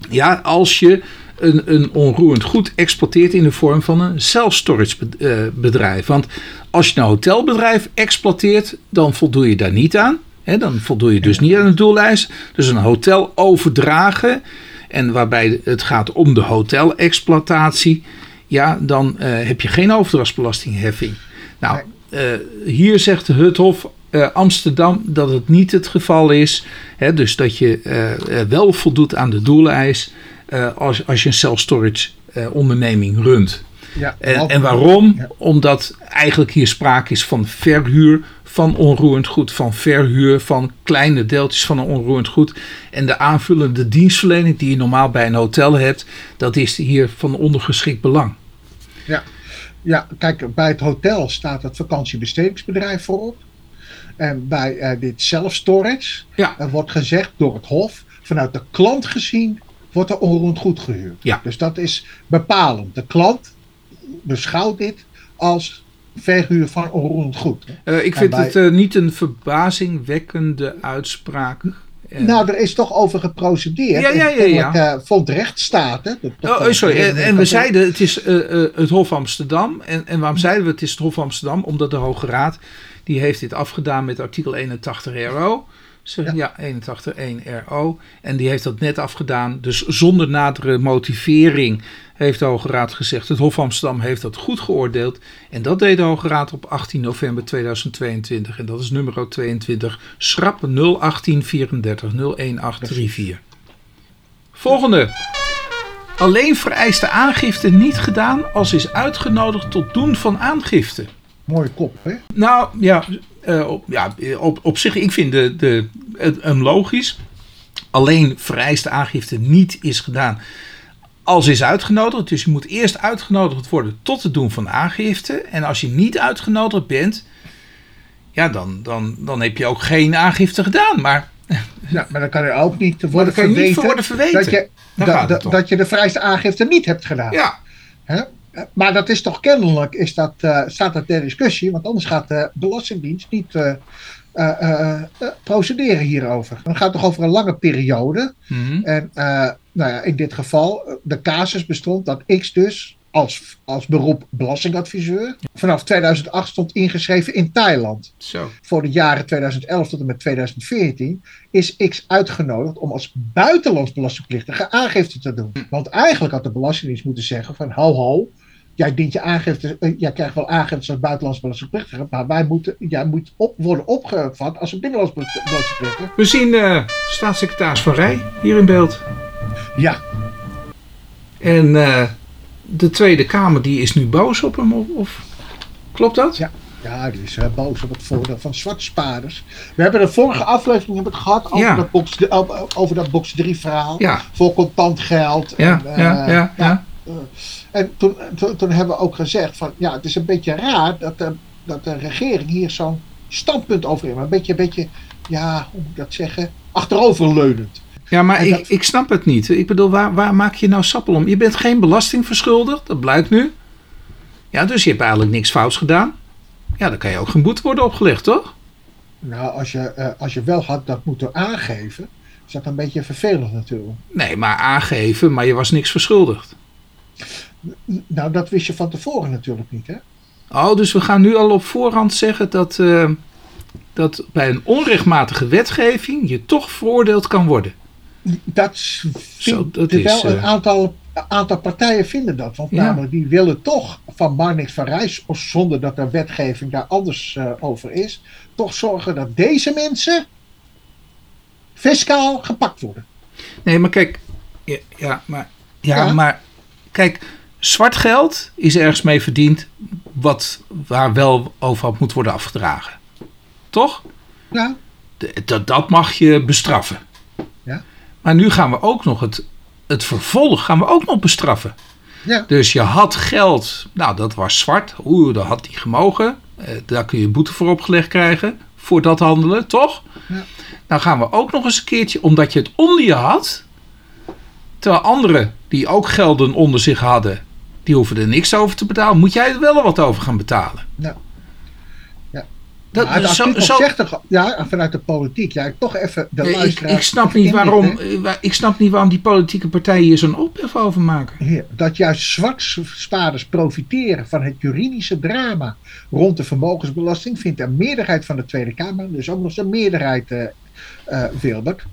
Ja, als je een, een onroerend goed exploiteert in de vorm van een self-storage eh, bedrijf. Want als je een hotelbedrijf exploiteert, dan voldoe je daar niet aan. Dan voldoe je dus niet aan de doeleis. Dus een hotel overdragen, en waarbij het gaat om de hotelexploitatie, ja, dan eh, heb je geen overdrachtsbelastingheffing. Nou, eh, hier zegt het Hof eh, Amsterdam dat het niet het geval is. Dus dat je wel voldoet aan de doeleis als, als je een self-storage onderneming runt. ja, En, en waarom? Ja. Omdat eigenlijk hier sprake is van verhuur van onroerend goed, van verhuur van kleine deeltjes van een onroerend goed. En de aanvullende dienstverlening die je normaal bij een hotel hebt, dat is hier van ondergeschikt belang. Ja, kijk, bij het hotel staat het vakantiebestedingsbedrijf voorop. En bij eh, dit self-storage Ja. er wordt gezegd door het Hof, vanuit de klant gezien, wordt er onroerend goed gehuurd. Ja. Dus dat is bepalend. De klant beschouwt dit als verhuur van onroerend goed. Eh, ik vind bij- het eh, niet een verbazingwekkende uitspraak. En- Nou, er is toch over geprocedeerd. Ja, ja, ja, ja. Eh, vond rechtsstaten. de- de- Oh, sorry. En, en we zeiden het is eh, eh, het Hof Amsterdam. En, en waarom zeiden we het is het Hof Amsterdam? Omdat de Hoge Raad die heeft dit afgedaan met artikel 81 RO. Zeg, Ja. ja. 81 1 RO. En die heeft dat net afgedaan. Dus zonder nadere motivering heeft de Hoge Raad gezegd. Het Hof Amsterdam heeft dat goed geoordeeld. En dat deed de Hoge Raad op 18 november 2022. En dat is nummer 22. Schrap 01834 01834. Volgende. Alleen vereist de aangifte niet gedaan als is uitgenodigd tot doen van aangifte. Mooie kop, hè? Nou ja, eh, op, ja op, op zich, ik vind de, de, het, hem logisch. Alleen vereist de aangifte niet is gedaan als is uitgenodigd. Dus je moet eerst uitgenodigd worden tot het doen van aangifte. En als je niet uitgenodigd bent, ja, dan, dan, dan heb je ook geen aangifte gedaan. Maar Ja, maar dan kan er ook niet worden niet verweten, worden verweten. dat, je, dat, je de vrijste aangifte niet hebt gedaan. ja, Hè? Maar dat is toch kennelijk, is dat, eh, staat dat ter discussie, want anders gaat de Belastingdienst niet eh, eh, procederen hierover. Dan gaat het toch over een lange periode. Mhm. En nou ja, in dit geval, de casus bestond dat X dus als, als beroep belastingadviseur vanaf 2008 stond ingeschreven in Thailand. zo. Voor de jaren 2011 tot en met 2014 is X uitgenodigd om als buitenlands belastingplichtige aangifte te doen. Want eigenlijk had de Belastingdienst moeten zeggen van ho ho, jij dient je aangifte, eh, jij krijgt wel aangiftes als buitenlands belastingplichtige, maar wij moeten, jij moet op, worden opgevat als een binnenlands belastingplichtige. We zien eh, staatssecretaris Van Rij hier in beeld. Ja, En eh, de Tweede Kamer die is nu boos op hem. Of, of- klopt dat? Ja. Ja, die is boos op het voordeel van zwarte spaarders. We hebben de vorige aflevering hebben het gehad over, Ja. dat box, over, dat box 3 verhaal. Ja. Voor contant geld. Ja, en, ja, ja, ja. Eh, en toen, toen, toen hebben we ook gezegd van ja, het is een beetje raar dat de, dat de regering hier zo'n standpunt over heeft. Een beetje, een beetje, ja, hoe moet ik dat zeggen? Achteroverleunend. Ja, maar ik, dat- ik snap het niet. Ik bedoel, waar, waar maak je nou sappel om? Je bent geen belasting verschuldigd, dat blijkt nu. Ja, dus je hebt eigenlijk niks fouts gedaan. Ja, dan kan je ook geen boete worden opgelegd, toch? Nou, als je, eh, als je wel had dat moeten aangeven, is dat een beetje vervelend natuurlijk. Nee, maar aangeven, maar je was niks verschuldigd. Nou, dat wist je van tevoren natuurlijk niet, hè? Oh, dus we gaan nu al op voorhand zeggen dat, eh, dat bij een onrechtmatige wetgeving je toch veroordeeld kan worden. Dat, Zo, dat wel is, een eh, aantal, aantal partijen vinden dat. Want Ja. namelijk die willen toch van Marnix van Rijs, of zonder dat er wetgeving daar anders eh, over is, toch zorgen dat deze mensen fiscaal gepakt worden. Nee, maar kijk. Ja, ja, maar, ja, Ja. maar kijk. zwart geld is ergens mee verdiend wat, waar wel over had moet worden afgedragen. Toch? Ja. Dat, dat mag je bestraffen. Ja. Maar nu gaan we ook nog het, het vervolg gaan we ook nog bestraffen. Ja. Dus je had geld, nou dat was zwart, oeh, dat had die gemogen. Eh, daar kun je boete voor opgelegd krijgen, voor dat handelen, toch? Ja. Nou gaan we ook nog eens een keertje, omdat je het onder je had, terwijl anderen die ook gelden onder zich hadden, die hoeven er niks over te betalen, moet jij er wel wat over gaan betalen. Ja. Ja. Dat, Maar zo, zo- zegt, toch- ja, vanuit de politiek. Ja, toch even de Nee, ik, snap niet waarom, wa- ik snap niet waarom die politieke partijen hier zo'n ophef over maken. Heer, dat juist zwartspaarders profiteren van het juridische drama rond de vermogensbelasting, vindt een meerderheid van de Tweede Kamer, dus ook nog eens een meerderheid, eh, Wilbert,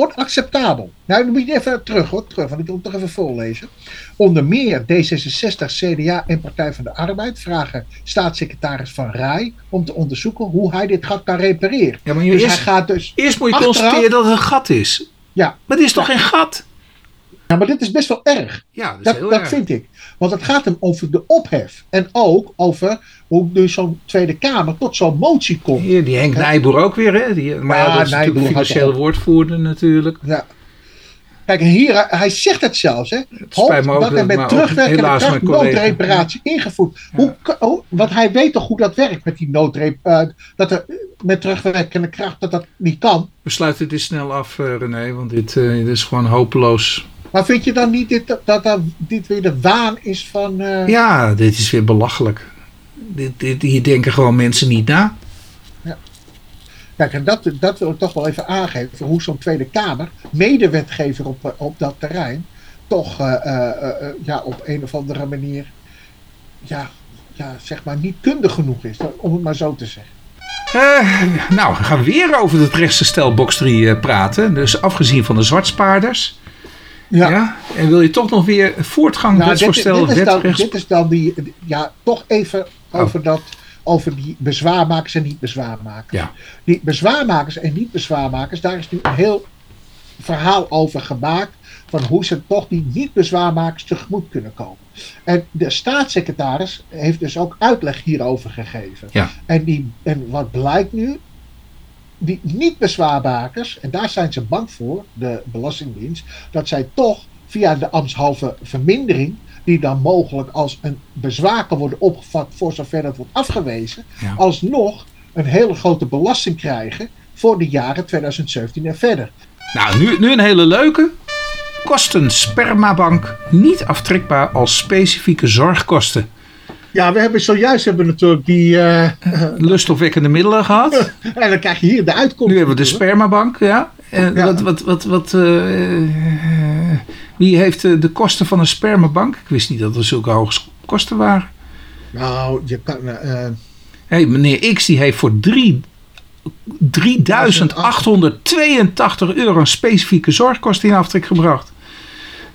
onacceptabel. Nou, dan moet je even terug, hoor, terug, want ik wil het toch even voorlezen. Onder meer D66, CDA en Partij van de Arbeid vragen staatssecretaris Van Rij om te onderzoeken hoe hij dit gat kan repareren. Ja, maar je Dus eerst, hij gaat dus eerst moet je achteraf- constateren dat het een gat is. Ja. Maar het is toch geen gat? Ja, maar dit is best wel erg. Ja, dat Dat, heel dat erg. vind ik. Want het gaat hem over de ophef. En ook over hoe nu zo'n Tweede Kamer tot zo'n motie komt. Hier, die Henk. Nijboer ook weer, hè? Die, maar ja, Ja, dat is Nijboer natuurlijk woordvoerder natuurlijk. Ja. Kijk, hier, hij- hij zegt het zelfs. Hè. ook, dat er met terugwerkende kracht noodreparatie ingevoerd. Hoe, hoe, want hij weet toch hoe dat werkt met die noodrep... eh, dat er met terugwerkende kracht dat dat niet kan. We sluiten dit snel af, eh, René, want dit, eh, dit is gewoon hopeloos. Maar vind je dan niet dit, dat, dat dit weer de waan is van... eh, Ja, dit is weer belachelijk. Dit, dit, hier denken gewoon mensen niet na. Kijk, en dat, dat wil ik toch wel even aangeven. Hoe zo'n Tweede Kamer, medewetgever op, eh, op dat terrein, toch eh, ja, op een of andere manier, ja, ja, zeg maar, niet kundig genoeg is. Om het maar zo te zeggen. Eh, nou, we gaan weer over het rechtse stel box 3 eh, praten. Dus afgezien van de zwartspaarders. Ja. En wil je toch nog weer voortgang, Nou, dit, wetsvoorstel, dit, is dan, dit is dan die, ja, toch even Oh. over, dat, over die bezwaarmakers en niet-bezwaarmakers. Ja. Die bezwaarmakers en niet-bezwaarmakers, daar is nu een heel verhaal over gemaakt. Van hoe ze toch die niet-bezwaarmakers tegemoet kunnen komen. En de staatssecretaris heeft dus ook uitleg hierover gegeven. Ja. En, die, en wat blijkt nu? Die niet-bezwaarmakers, en daar zijn ze bang voor, de Belastingdienst, dat zij toch via de ambtshalve vermindering, die dan mogelijk als een bezwaar kan worden opgevat voor zover dat wordt afgewezen, Ja. alsnog een hele grote belasting krijgen voor de jaren 2017 en verder. Nou, nu, nu een hele leuke. Kosten spermabank niet aftrekbaar als specifieke zorgkosten. Ja, we hebben zojuist hebben natuurlijk die. eh, Lustopwekkende middelen gehad. en dan krijg je hier de uitkomst. Nu hebben we de spermabank, ja. En Ja. wat, wat, wat, wat, eh, eh, wie heeft de kosten van een spermabank? Ik wist niet dat er zulke hoge kosten waren. Nou, je kan. Hé, hey, meneer X die heeft voor drie- 3.882 euro een specifieke zorgkosten in aftrek gebracht.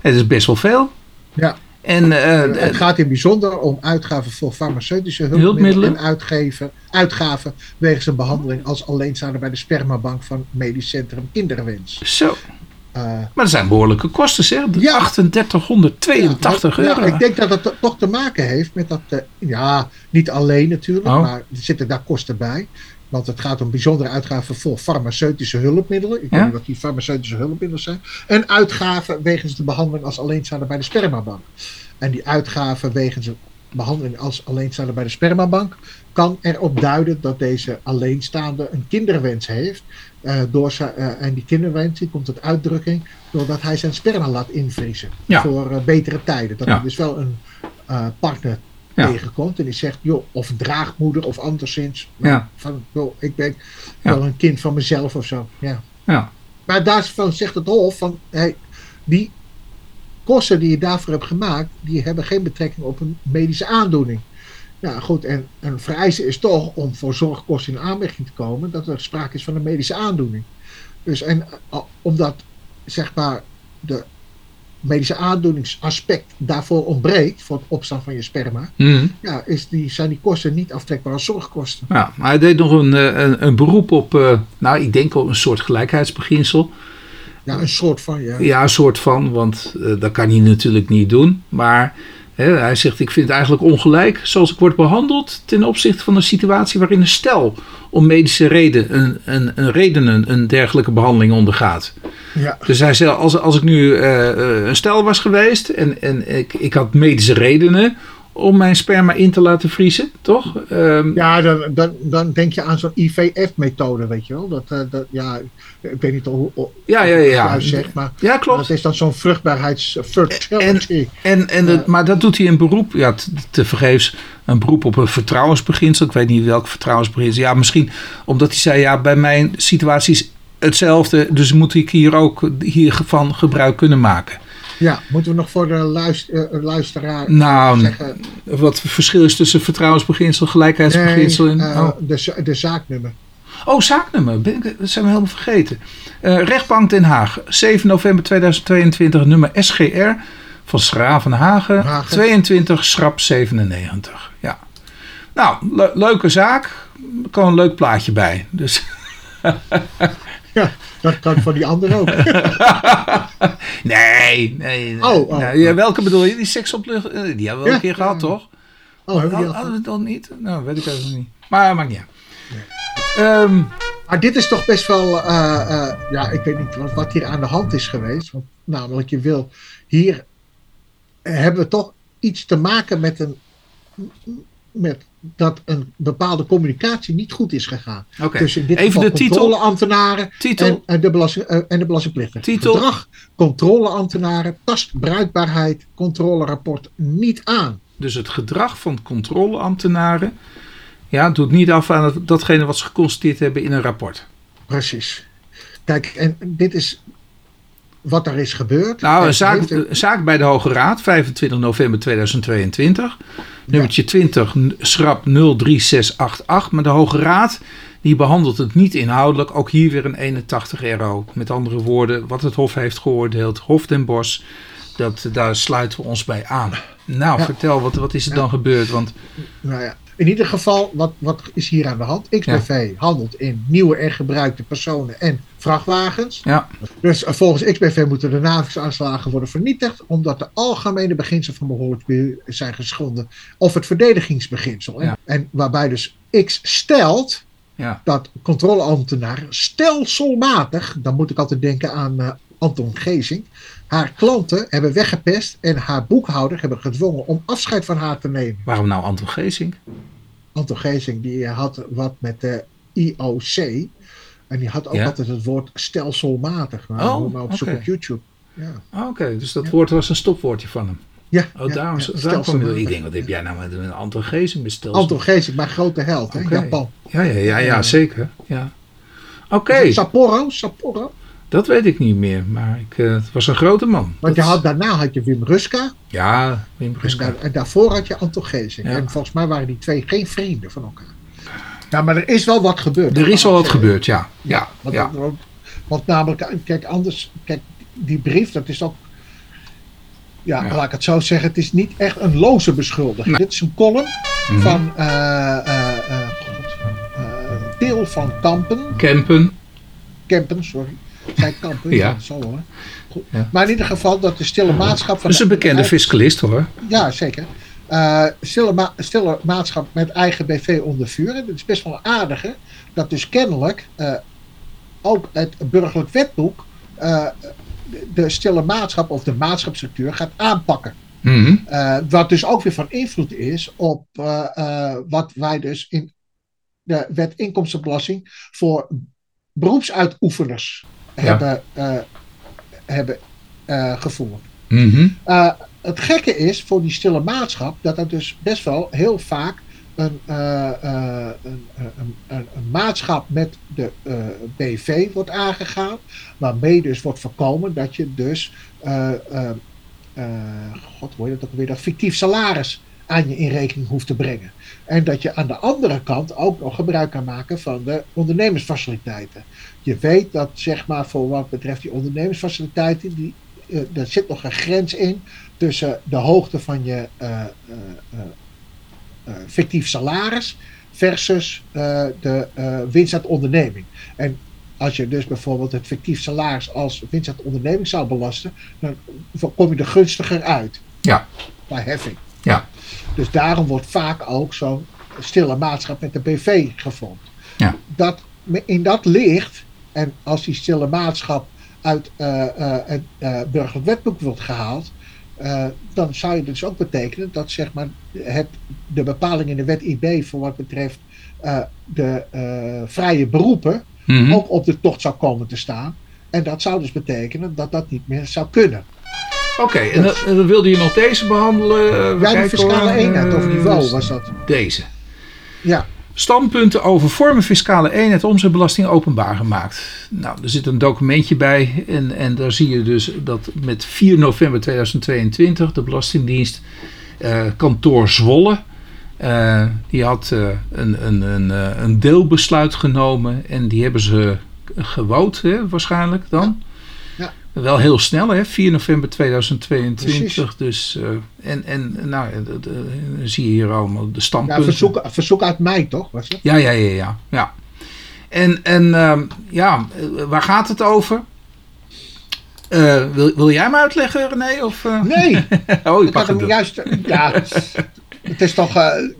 Het is best wel veel. ja. En eh, Het gaat in bijzonder om uitgaven voor farmaceutische hulpmiddelen, Hulpmiddelen. en uitgeven, uitgaven wegens een behandeling als alleenstaande bij de spermabank van Medisch Centrum Kinderwens. zo. Eh, Maar dat zijn behoorlijke kosten, zeg. Ja. 3882 ja, euro. ja, ik denk dat het to- toch te maken heeft met dat, eh, ja, niet alleen natuurlijk, Oh. maar er zitten daar kosten bij. Want het gaat om bijzondere uitgaven voor farmaceutische hulpmiddelen. Ik Ja? weet niet wat die farmaceutische hulpmiddelen zijn. En uitgaven wegens de behandeling als alleenstaande bij de spermabank. En die uitgaven wegens de behandeling als alleenstaande bij de spermabank kan erop duiden dat deze alleenstaande een kinderwens heeft. eh, door zijn, eh, en die kinderwens die komt tot uitdrukking doordat hij zijn sperma laat invriezen. Ja. Voor eh, betere tijden. Dat Ja. hij dus wel een partner Ja. tegenkomt. En die zegt, joh, of draagmoeder of anderszins. Ja. Van, joh, ik ben wel een kind van mezelf of zo. Ja. Ja. Maar daarvan zegt het Hof van, hey, die kosten die je daarvoor hebt gemaakt, die hebben geen betrekking op een medische aandoening. Ja, goed, en een vereiste is toch om voor zorgkosten in aanmerking te komen dat er sprake is van een medische aandoening. Dus en eh, omdat zeg maar de medische aandoeningsaspect daarvoor ontbreekt, voor het opstaan van je sperma, Mhm. ja, is die, zijn die kosten niet aftrekbaar als zorgkosten. Ja, maar hij deed nog een, eh, een, een beroep op, eh, nou, ik denk op een soort gelijkheidsbeginsel. Ja, een soort van, ja. Ja, een soort van, want eh, dat kan hij natuurlijk niet doen. Maar Hij zegt, ik vind het eigenlijk ongelijk zoals ik word behandeld ten opzichte van een situatie waarin een stel om medische reden, een, een, een redenen een dergelijke behandeling ondergaat. Ja. Dus hij zei, als, als ik nu eh, eh, een stel was geweest en, en ik, ik had medische redenen om mijn sperma in te laten vriezen, toch? Ehm, Ja, dan, dan, dan denk je aan zo'n IVF-methode, weet je wel. Dat, eh, dat, ja, ik weet niet hoe hoe- ja, ja, ja. het zegt, maar Ja, klopt. dat is dan zo'n vruchtbaarheids. En, en dat, maar dat doet hij in beroep, ja, te, te vergeefs, een beroep op een vertrouwensbeginsel. Ik weet niet welk vertrouwensbeginsel. Ja, misschien omdat hij zei, ja, bij mijn situatie is hetzelfde, dus moet ik hier ook hiervan gebruik kunnen maken. Ja, moeten we nog voor de luister, eh, luisteraar Nou, zeggen? wat verschil is tussen vertrouwensbeginsel, gelijkheidsbeginsel en... Nee, eh, oh. de, de zaaknummer. Oh, zaaknummer. Dat zijn we helemaal vergeten. Eh, rechtbank Den Haag, 7 november 2022, nummer SGR van Schravenhagen, Hagen. 22 schrap 97. Ja. Nou, le- leuke zaak. Er kan een leuk plaatje bij. Dus, Ja, dat kan voor die ander ook. nee, nee. nee. Oh, oh. Nou, ja, welke bedoel je? Die seksoplucht? eh, Die hebben we al Ja. een keer gehad, toch? Oh, hebben we Hadden we dan niet? Nou, weet ik eigenlijk niet. Maar maakt niet uit. Ehm, Maar dit is toch best wel, eh, eh, ja, ik weet niet wat, wat hier aan de hand is geweest. Want namelijk, je wil, hier hebben we toch iets te maken met een, met dat een bepaalde communicatie niet goed is gegaan. Tussen in dit even geval de titel. controleambtenaren Titel. en, en de, belasting, eh, en de belastingplichtige. Titel. Gedrag, controleambtenaren, tast bruikbaarheid, controlerapport niet aan. Dus het gedrag van controleambtenaren ja, doet niet af aan datgene wat ze geconstateerd hebben in een rapport. Precies. Kijk, en dit is wat er is gebeurd. Nou, een zaak, een- zaak bij de Hoge Raad, 25 november 2022. Nummertje 20, n- schrap 03688. Maar de Hoge Raad die behandelt het niet inhoudelijk. Ook hier weer een 81 RO. Met andere woorden, wat het Hof heeft geoordeeld. Hof den Bosch, dat, daar sluiten we ons bij aan. Nou, Ja. vertel, wat, wat is er dan gebeurd? Want Nou ja, in ieder geval, wat, wat is hier aan de hand? XBV handelt in nieuwe en gebruikte personen en vrachtwagens. ja, Dus eh, volgens XBV moeten de navigsaanslagen worden vernietigd, omdat de algemene beginselen van behoorlijk zijn geschonden. Of het verdedigingsbeginsel. Ja. En waarbij dus X stelt ja, dat controleambtenaren stelselmatig, dan moet ik altijd denken aan eh, Anton Gezing, haar klanten hebben weggepest en haar boekhouder hebben gedwongen om afscheid van haar te nemen. waarom nou Anton Geesink? Anton Geesing die had wat met de IOC. En die had ook Ja. altijd het woord stelselmatig. Maar Oh, maar op zoek op YouTube. Ja. Ah, Oké, dus dat Ja. woord was een stopwoordje van hem. Ja, Oh, ja, daarom, ja, daarom. Ik denk, wat heb jij nou met een Anton Geesink besteld? Anton Geesing, mijn grote held, hè? Oké. Japan. Ja, ja, ja, ja, zeker. Ja. Oké, Sapporo, Sapporo. Dat weet ik niet meer, maar ik, eh, het was een grote man. Want je had, daarna had je Wim Ruska. Ja, Wim En, Ruska. en daarvoor had je Anton Geesing. Ja. En volgens mij waren die twee geen vrienden van elkaar. Ja, maar er is wel wat gebeurd. Er is al wat ik gebeurd, ja. Ja, Want, ja. want, want namelijk, kijk, anders, kijk, die brief, dat is ook, ja, Ja. laat ik het zo zeggen, het is niet echt een loze beschuldiging. Nee. Dit is een column Mhm. van eh eh eh, eh, Til van Kampen, Kempen. Kempen, sorry. Zij Kampen, Ja. zo hoor. Goed. Ja. Maar in ieder geval, dat de stille maatschap van... Dat is een bekende fiscalist hoor. Ja, zeker. Eh, stille, ma- stille maatschap met eigen BV onder vuur. Dat is best wel een aardige. Dat dus kennelijk eh, ook het burgerlijk wetboek eh, de- stille maatschap of de maatschapsstructuur gaat aanpakken. Eh, wat dus ook weer van invloed is op wat wij dus in de wet inkomstenbelasting voor beroepsuitoefeners. Hebben, eh, hebben eh, gevoerd. Mhm. Uh, het gekke is voor die stille maatschap dat er dus best wel heel vaak een, uh, uh, een, een, een, maatschap met de uh, BV wordt aangegaan, waarmee dus wordt voorkomen dat je dus, uh, god hoe heet dat ook weer, dat fictief salaris aan je in rekening hoeft te brengen. En dat je aan de andere kant ook nog gebruik kan maken van de ondernemersfaciliteiten. Je weet dat zeg maar voor wat betreft die ondernemersfaciliteiten, die uh, er zit nog een grens in tussen de hoogte van je uh, uh, fictief salaris versus de winst uit onderneming. En als je dus bijvoorbeeld het fictief salaris als winst uit onderneming zou belasten, dan kom je er gunstiger uit. Ja. Bij heffing. Ja. Dus daarom wordt vaak ook zo'n stille maatschap met de BV gevonden. Ja. Dat, in dat licht, en als die stille maatschap uit het uh, burgerlijk wetboek wordt gehaald, dan zou je dus ook betekenen dat zeg maar, het, de bepaling in de wet IB voor wat betreft de vrije beroepen Mhm. ook op de tocht zou komen te staan. En dat zou dus betekenen dat dat niet meer zou kunnen. Oké, en dan, wilde je nog deze behandelen? Uh, Ja, die fiscale eenheid of Eh, niveau dus was dat. Deze. Ja, Standpunten over vormen fiscale eenheid omzetbelasting openbaar gemaakt. Nou, er zit een documentje bij en, en daar zie je dus dat met 4 november 2022 de Belastingdienst eh, kantoor Zwolle, eh, die had eh, een, een, een, eh, een deelbesluit genomen en die hebben ze gewoond hè, waarschijnlijk dan. Ja. Wel heel snel, hè? 4 november 2022. Precies. Dus, eh, en, en nou, eh, dat, eh, dan zie je hier allemaal de ja standpunten. verzoek, verzoek uit mei toch? Was het? Ja, ja, ja, ja. ja. En, en ehm, ja, waar gaat het over? Wil, wil jij me uitleggen, René? Of? Nee, oh, ik het hem juist. Ja, het is toch.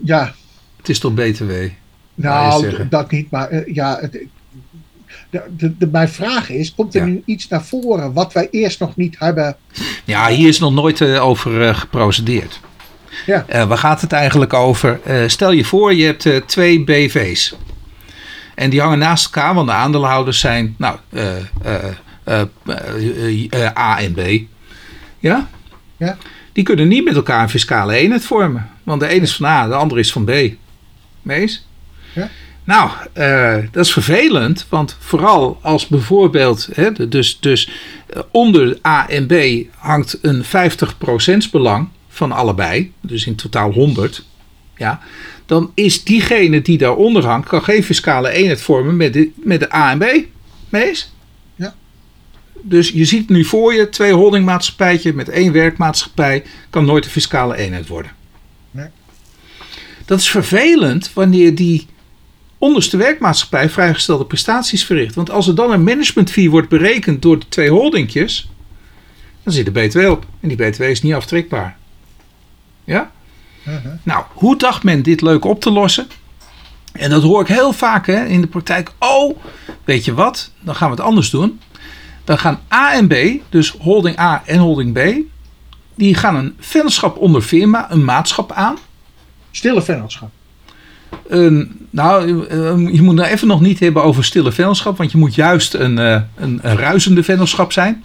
ja, Het is toch BTW? Nou, dat niet, maar ja. Het, de, de, de- mijn vraag is: komt er Ja. nu iets naar voren wat wij eerst nog niet hebben? Ja, hier is nog nooit eh, over eh, geprocedeerd. Ja. Eh, waar gaat het eigenlijk over? Stel je voor, je hebt twee BV's. En die hangen naast elkaar, want de aandeelhouders zijn nou, A en B. Ja? Ja. Die kunnen niet met elkaar een fiscale eenheid vormen. Want de ene is van A, de andere is van B. Mees? Ja. Nou, eh, dat is vervelend, want vooral als bijvoorbeeld, hè, dus, dus eh, onder A en B hangt een 50% belang van allebei, dus in totaal 100, ja, dan is diegene die daaronder hangt, kan geen fiscale eenheid vormen met de, met de A en B. Mees? Ja. Dus je ziet nu voor je twee holdingmaatschappijtje met één werkmaatschappij kan nooit een fiscale eenheid worden. Nee. Dat is vervelend wanneer die onderste werkmaatschappij vrijgestelde prestaties verricht. Want als er dan een management fee wordt berekend door de twee holdingjes, dan zit de BTW op. En die BTW is niet aftrekbaar. Ja? Uh-huh. Nou, hoe dacht men dit leuk op te lossen? En dat hoor ik heel vaak hè, in de praktijk. Oh, weet je wat? Dan gaan we het anders doen. Dan gaan A en B, dus holding A en holding B, die gaan een vennootschap onder firma, een maatschap aan. Stille vennootschap. Een, nou, eh, je moet nou even nog niet hebben over stille vennootschap, want je moet juist een, eh, een, een ruisende vennootschap zijn.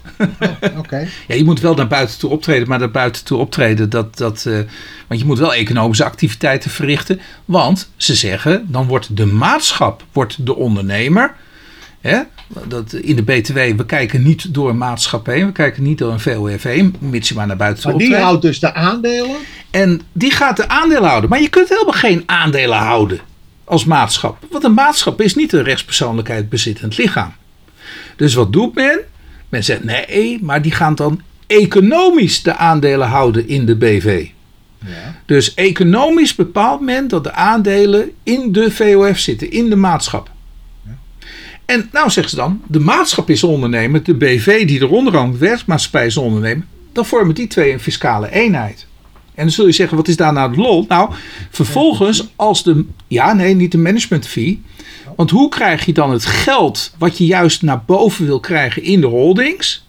Oké. Ja, je moet wel naar buiten toe optreden, maar naar buiten toe optreden, dat, dat, eh, want je moet wel economische activiteiten verrichten. Want ze zeggen, dan wordt de maatschap wordt de ondernemer. Hè? Dat, in de BTW, we kijken niet door een maatschap heen, we kijken niet door een VOF heen, mits je maar naar buiten toe Maar die houdt dus de aandelen. En die gaat de aandelen houden. Maar je kunt helemaal geen aandelen houden als maatschap. Want een maatschap is niet een rechtspersoonlijkheid bezittend lichaam. Dus wat doet men? Men zegt nee, maar die gaan dan economisch de aandelen houden in de BV. Ja. Dus economisch bepaalt men dat de aandelen in de VOF zitten, in de maatschap. En nou zeggen ze dan, de maatschap is ondernemer, de BV die eronder hangt, de werkmaatschappij is ondernemer. Dan vormen die twee een fiscale eenheid. En dan zul je zeggen, wat is daar nou de lol? Nou, vervolgens als de... Ja, nee, niet de management fee. Want hoe krijg je dan het geld wat je juist naar boven wil krijgen in de holdings?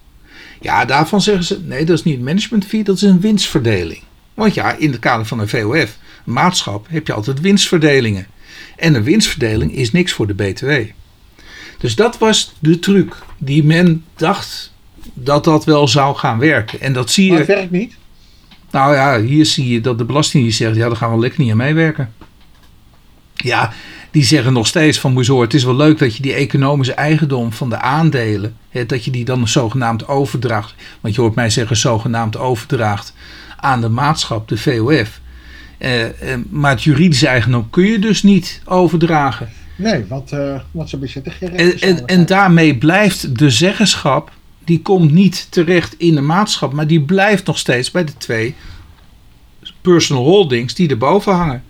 Ja, daarvan zeggen ze, nee, dat is niet een management fee, dat is een winstverdeling. Want ja, in het kader van een VOF, maatschap, heb je altijd winstverdelingen. En een winstverdeling is niks voor de BTW. Dus dat was de truc die men dacht dat dat wel zou gaan werken. En dat zie Maar het je. werkt niet. Nou ja, hier zie je dat de Belastingdienst zegt: ja, daar gaan we lekker niet aan meewerken. Ja, die zeggen nog steeds van je horen, het is wel leuk dat je die economische eigendom van de aandelen, hè, dat je die dan zogenaamd overdraagt. Want je hoort mij zeggen zogenaamd overdraagt aan de maatschap, de VOF. Eh, eh, maar het juridische eigendom kun je dus niet overdragen. Nee, want, eh want ze bezitten geen En, en, daarmee blijft de zeggenschap, die komt niet terecht in de maatschap, maar die blijft nog steeds bij de twee personal holdings die erboven hangen.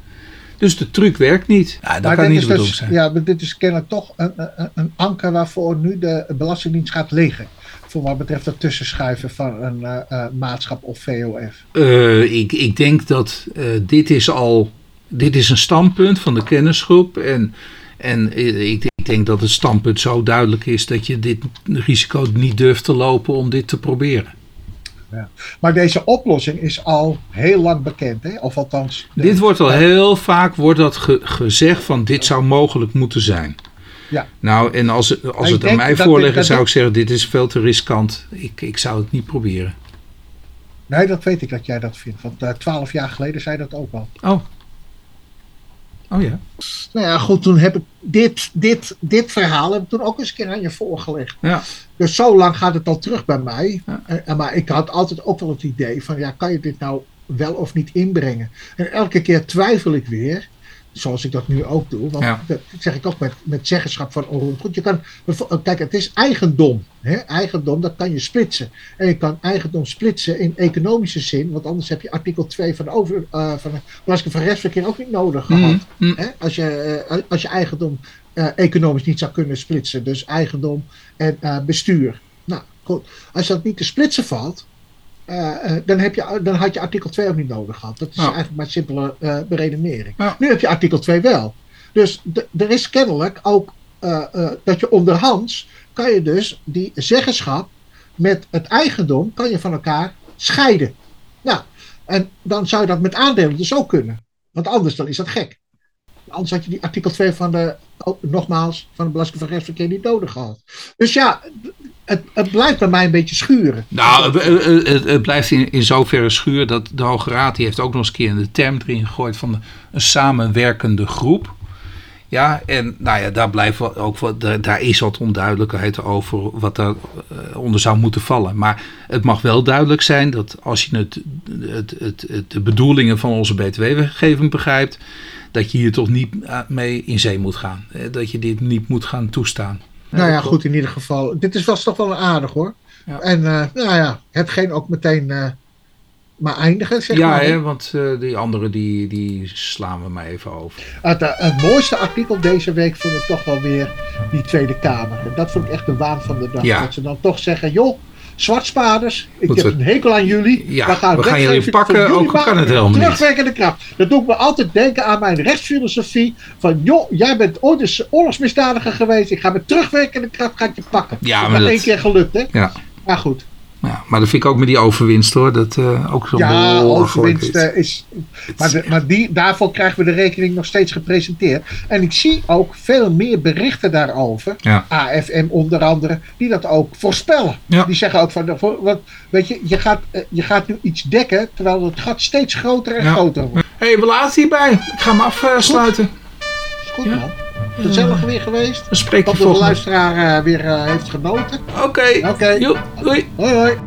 Dus de truc werkt niet. Ja, dat Maar kan niet de bedoeling dus, zijn. Ja, maar dit is kennelijk toch een, een, een anker waarvoor nu de Belastingdienst gaat liggen. voor wat betreft het tussenschuiven van een uh, uh, maatschap of VOF? Uh, ik, ik denk dat dit is al dit is een standpunt van de kennisgroep. En, en ik, ik denk dat het standpunt zo duidelijk is dat je dit risico niet durft te lopen om dit te proberen. Ja. Maar deze oplossing is al heel lang bekend, hè? of althans... Dit wordt al heel vaak wordt dat gezegd van dit zou mogelijk moeten zijn. Ja. Nou, en als, als het aan mij voorleggen, zou ik zeggen: dit is veel te riskant. Ik, ik zou het niet proberen. Nee, dat weet ik dat jij dat vindt. Want uh, twaalf jaar geleden zei dat ook al. Oh. Oh ja. Nou ja, goed, toen heb ik dit, dit, dit verhaal heb ik toen ook eens een keer aan je voorgelegd. Ja. Dus zo lang gaat het al terug bij mij. Ja. Maar ik had altijd ook wel het idee van, ja, kan je dit nou wel of niet inbrengen? En elke keer twijfel ik weer zoals ik dat nu ook doe. Want dat zeg ik ook met, met zeggenschap van onroerend Je kan, kijk, het is eigendom. Hè? Eigendom, dat kan je splitsen. En je kan eigendom splitsen in economische zin. Want anders heb je artikel 2 van, over, uh, van belasting van rechtsverkeer ook niet nodig gehad. Mm, mm. Hè? Als, je, uh, als je eigendom uh, economisch niet zou kunnen splitsen. Dus eigendom en bestuur. Nou, goed. Als dat niet te splitsen valt, uh, dan, heb je, dan had je artikel 2 ook niet nodig gehad. Dat is eigenlijk maar simpele uh, beredenering. Nu heb je artikel 2 wel. Dus er is kennelijk ook uh, dat je onderhands kan je dus die zeggenschap met het eigendom kan je van elkaar scheiden. Nou, en dan zou je dat met aandelen dus ook kunnen. Want anders dan is dat gek. Anders had je die artikel 2 van de, oh, nogmaals, van de belasting van rechtsverkeer niet nodig gehad. Dus ja, het, het, blijft bij mij een beetje schuren. Nou, het, het, blijft in, in zoverre schuren dat de Hoge Raad die heeft ook nog eens een keer de term erin gegooid van een samenwerkende groep. Ja, en nou ja, daar, blijft ook wat, daar is wat onduidelijkheid over wat daaronder zou moeten vallen. Maar het mag wel duidelijk zijn dat als je het, het, het, de bedoelingen van onze btw-wetgeving begrijpt, dat je hier toch niet mee in zee moet gaan. Dat je dit niet moet gaan toestaan. Nou ja, goed, in ieder geval. Dit is, was toch wel aardig hoor. Ja. En uh, nou ja, hetgeen ook meteen uh, maar eindigen, zeg ja, maar. Ja, want uh, die andere die, die slaan we maar even over. Het, het, mooiste artikel deze week vond ik toch wel weer die Tweede Kamer. En dat vond ik echt de waan van de dag. Ja. Dat ze dan toch zeggen, joh, zwartspaders, ik heb een hekel aan jullie. Ja, we gaan, we gaan jullie pakken, ook kan het helemaal niet. Terugwerkende kracht. Dat doet me altijd denken aan mijn rechtsfilosofie. Van joh, jij bent ooit eens oorlogsmisdadiger geweest. Ik ga met terugwerkende kracht ga ik je pakken. Ja, dat is één keer gelukt, hè? Ja. Maar goed. Ja, maar dat vind ik ook met die overwinst hoor. Dat uh, ook zo Ja, overwinst uh, is. Maar, de, maar die, daarvoor krijgen we de rekening nog steeds gepresenteerd. En ik zie ook veel meer berichten daarover. Ja. AFM onder andere, die dat ook voorspellen. Ja. Die zeggen ook van, wat, weet je, je gaat, uh, je gaat nu iets dekken, terwijl het gat steeds groter en groter wordt. Hé, hey, we laten hierbij. Ik ga hem afsluiten. Is goed man. Gezellig weer geweest. We spreken Dat de luisteraar uh, weer uh, heeft genoten. Oké. Okay. Oké. Okay. Doei. Hoi hoi.